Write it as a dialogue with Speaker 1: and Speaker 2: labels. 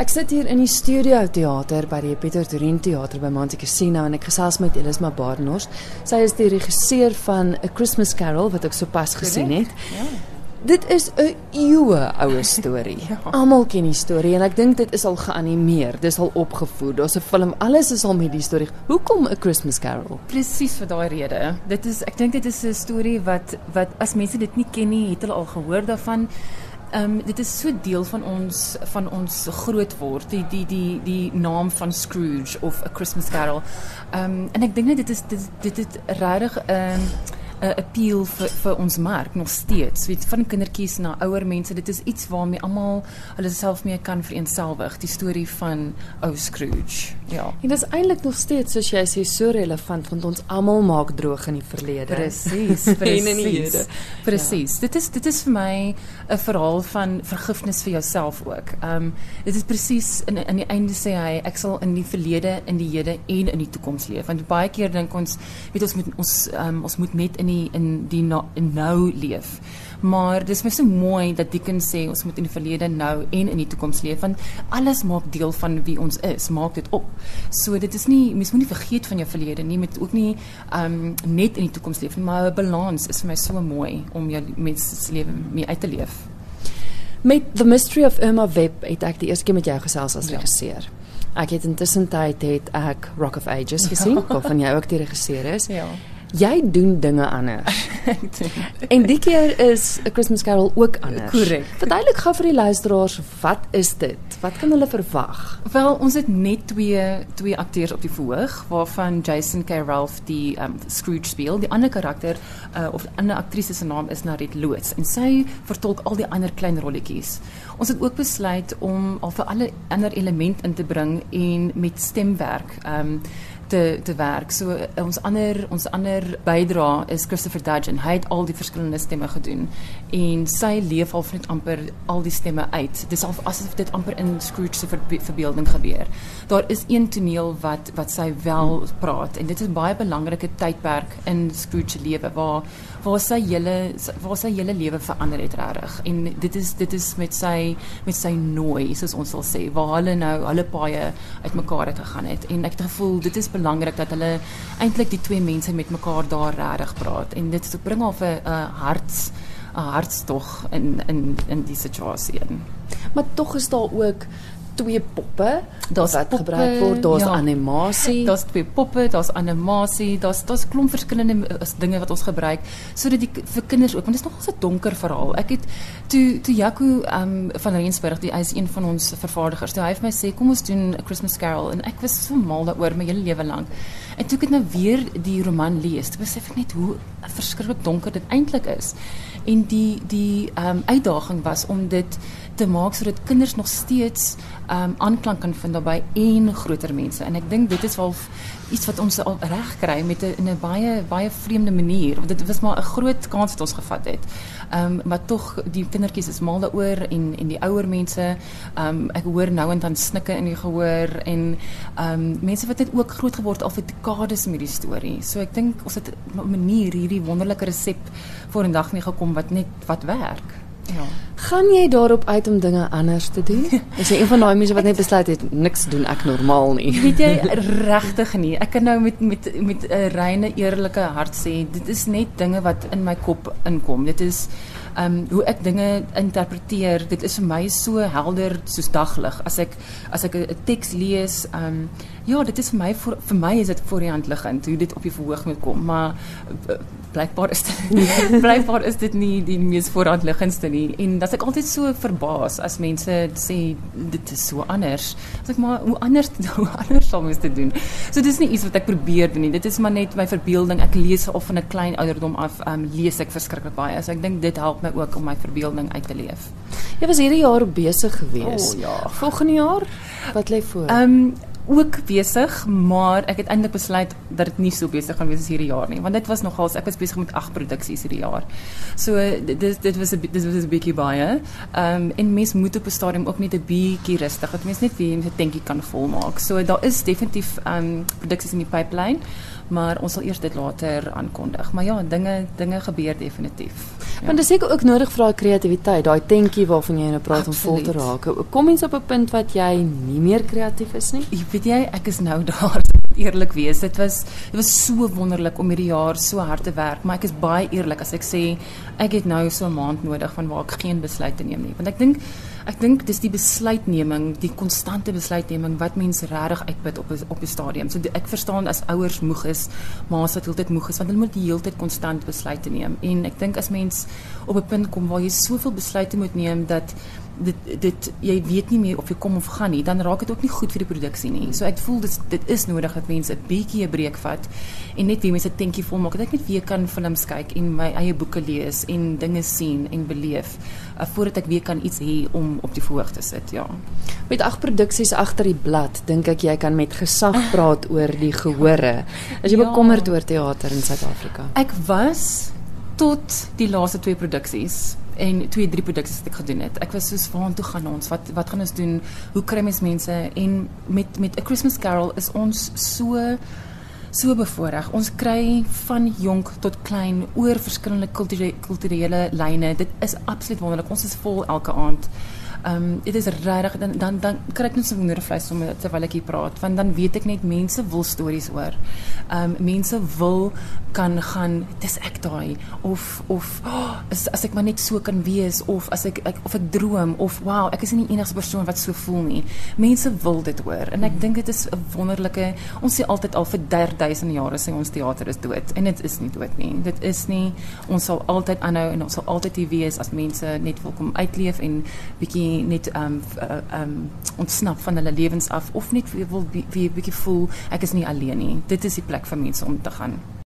Speaker 1: Ek sit hier in die studio teater by die Pieter Torin teater by Monte Cassino en ek gesels met Elisma Barnard. Sy is die regisseur van A Christmas Carol wat ek sopas gesien het.
Speaker 2: Ja.
Speaker 1: Dit is 'n eeue oue storie.
Speaker 2: Ja.
Speaker 1: Almal ken die storie en ek dink dit is al geanimeer, dis al opgevoer. Daar's 'n film, alles is al met die storie. Hoekom 'n Christmas Carol?
Speaker 2: Presies vir daai rede. Dit is ek dink dit is 'n storie wat wat as mense dit nie ken nie, het hulle al gehoor daarvan. Ehm um, dit is so deel van ons van ons groot word, die die die die naam van Scrooge of A Christmas Carol. Ehm um, en ek dink net dit is dit dit het regtig 'n um, 'n appeal vir vir ons mark nog steeds. Weet van kindertjies na ouer mense, dit is iets waarmee almal hulle self mee kan vereenselwig, die storie van ou Scrooge. Ja.
Speaker 1: En dit is eintlik nog steeds soos jy sê so relevant want ons almal maak droog in die verlede.
Speaker 2: Presies, presies. Presies. Dit is dit is vir my 'n verhaal van vergifnis vir jouself ook. Ehm um, dit is presies in in die einde sê hy ek sal in die verlede, in die hede en in die toekoms leef. Want baie keer dink ons weet ons moet ons um, ons moet net in die in die na, in nou leef. Maar dis my so mooi dat Dickens sê ons moet in die verlede, nou en in die toekoms leef want alles maak deel van wie ons is, maak dit op. So dit is nie mens moenie vergeet van jou verlede nie, met ook nie um net in die toekoms leef nie, maar 'n balans is vir my so mooi om jou mens se lewe mee uit te leef.
Speaker 1: Met The Mystery of Irma Webb het ek die eerste keer met jou gesels as
Speaker 2: Ja.
Speaker 1: regisseur. Ek het intussen tyd het ek Rock of Ages gesien, waarvan jy ook die regisseur is.
Speaker 2: Ja.
Speaker 1: Jy doen dinge anders. En die keer is A Christmas Carol ook anders.
Speaker 2: Korrek.
Speaker 1: Verduidelik gou vir die luisteraars, wat is dit? Wat kan hulle verwag?
Speaker 2: Wel, ons het net twee twee akteurs op die verhoog waarvan Jason K. Ralph die um, Scrooge speel. Die ander karakter uh, of die ander aktrise se naam is Narit Loots en sy vertolk al die ander klein rolletjies. Ons het ook besluit om al vir alle ander element in te bring en met stemwerk um, te te werk. So uh, ons ander ons ander bydra is Christopher Dudgeon. Hy het al die verskillende stemme gedoen en sy leef al net amper al die stemme uit. Dis al asof dit amper in Scrooge se verbe verbeelding gebeur. Daar is een toneel wat wat sy wel praat en dit is baie belangrike tydperk in Scrooge se lewe waar waar sy hele waar sy hele lewe verander het regtig. En dit is dit is met sy met sy nooi soos ons sal sê waar hulle nou hulle paaie uitmekaar het gegaan het en ek het gevoel dit is belangrik dat hulle eintlik die twee mense met mekaar daar regtig praat en dit bring al 'n 'n harts 'n hartstog in in in die situasie in.
Speaker 1: Maar tog is daar ook twee poppe
Speaker 2: Daar's
Speaker 1: wat
Speaker 2: poppe,
Speaker 1: gebruik word, daar's
Speaker 2: ja.
Speaker 1: animasie.
Speaker 2: Daar's twee poppe, daar's animasie, daar's daar's klomp verskillende uh, dinge wat ons gebruik sodat die vir kinders ook want dit is nogal 'n donker verhaal. Ek het toe toe Jaco um, van Rensburg, die is een van ons vervaardigers. Toe hy vir my sê kom ons doen 'n Christmas Carol en ek was so mal daaroor my hele lewe lank. En toe ek het nou weer die roman lees, toe besef ek net hoe verskriklik donker dit eintlik is. En die die um, uitdaging was om dit te maak sodat kinders nog steeds um aanklank kan vind daarbey en groter mense. En ek dink dit is wel iets wat ons al reg kry met 'n in baie baie vreemde manier. Dit was maar 'n groot kans wat ons gevat het. Um maar tog die kindertjies is mal daaroor en en die ouer mense, um ek hoor nou en dan snikke in die gehoor en um mense wat net ook groot geword al vir dekades met die storie. So ek dink ons het op 'n manier hierdie wonderlike resep vorendag mee gekom wat net wat werk. Ja.
Speaker 1: Gaan jy daarop uit om dinge anders te doen? Is jy een van daai mense wat net besluit het niks doen ek normaal nie?
Speaker 2: Weet jy regtig nie. Ek kan nou met met met 'n reine eerlike hart sê, dit is net dinge wat in my kop inkom. Dit is um, hoe ek dinge interpreteer. Dit is vir my so helder soos daglig. As ek as ek 'n teks lees, um, ja, dit is vir my vir, vir my is dit voor die hand liggend hoe dit op die verhoog moet kom, maar uh, blykbaar is dit blykbaar is dit nie die mees voorhandliggendste nie. En dat ek altyd so verbaas as mense sê dit is so anders. As ek maar hoe anders hoe anders sal mens dit doen. So dis nie iets wat ek probeer doen nie. Dit is maar net my verbeelding. Ek lees al van 'n klein ouderdom af, um, lees ek verskriklik baie. So ek dink dit help my ook om my verbeelding uit te leef.
Speaker 1: Jy was hierdie jaar besig gewees.
Speaker 2: O, ja.
Speaker 1: Volgende jaar wat lê voor?
Speaker 2: Ehm um, ook besig, maar ek het eintlik besluit dat dit nie so besig gaan wees as hierdie jaar nie, want dit was nogals ek was besig met 8 produksies hierdie jaar. So dit dit- was 'n dit was 'n bietjie baie. Ehm um, en mens moet op 'n stadium ook net 'n bietjie rustig, dat mens net weer 'n tentjie kan volmaak. So daar is definitief ehm um, produksies in die pipeline, maar ons sal eers dit later aankondig. Maar ja, dinge dinge gebeur definitief. Ja.
Speaker 1: Want dit is seker ook nodig vir daai kreatiwiteit, daai tentjie waarvan jy nou praat Absoluut. om vol te raak. Kom mens op 'n punt wat jy nie meer kreatief is nie?
Speaker 2: Jy weet jy, ek is nou daar eerlik wees. Dit was dit was so wonderlik om hierdie jaar so hard te werk, maar ek is baie eerlik as ek sê ek het nou so 'n maand nodig van waar ek geen besluite neem nie. Want ek dink ek dink dis die besluitneming, die konstante besluitneming wat mense regtig uitput op op die stadium. So ek verstaan as ouers moeg is, ma's wat heeltyd moeg is want hulle moet die hele tyd konstant besluite neem. En ek dink as mens op 'n punt kom waar jy soveel besluite moet neem dat dit dit jy weet nie meer of jy kom of gaan nie, dan raak dit ook nie goed vir die produksie nie. So ek voel dit dit is nodig dat mense 'n bietjie 'n breek vat en net weer mense tentjie vol maak. Dat ek net weer kan films kyk en my eie boeke lees en dinge sien en beleef uh, voordat ek weer kan iets hê om op die verhoog te sit, ja.
Speaker 1: Met ag produksies agter die blad, dink ek jy kan met gesag praat oor die gehore. As jy ja. bekommerd oor teater in Suid-Afrika.
Speaker 2: Ek was tot die laaste twee produksies en twee drie produksies wat ek gedoen het. Ek was soos waar toe gaan ons? Wat wat gaan ons doen? Hoe kry mens mense en met met 'n Christmas Carol is ons so so bevoordeel. Ons kry van jonk tot klein oor verskillende kulturele kulturele lyne. Dit is absoluut wonderlik. Ons is vol elke aand. Ehm um, dit is regtig dan dan dan kry ek net so wonder vleis om terwyl ek hier praat want dan weet ek net mense wil stories hoor. Ehm um, mense wil kan gaan dis ek daai of of oh, as, as ek maar net so kan wees of as ek, ek of ek droom of wow ek is nie die enigste persoon wat so voel nie. Mense wil dit hoor en ek dink dit is 'n wonderlike ons sê altyd al vir 3000 jaar sê ons teater is dood en dit is nie dood nie. Dit is nie ons sal altyd aanhou en ons sal altyd hier wees as mense net wil kom uitleef en bietjie net ehm um, um, ontsnap van hulle lewens af of net wil wie bietjie voel ek is nie alleen nie. Dit is die plek vir mense om te gaan.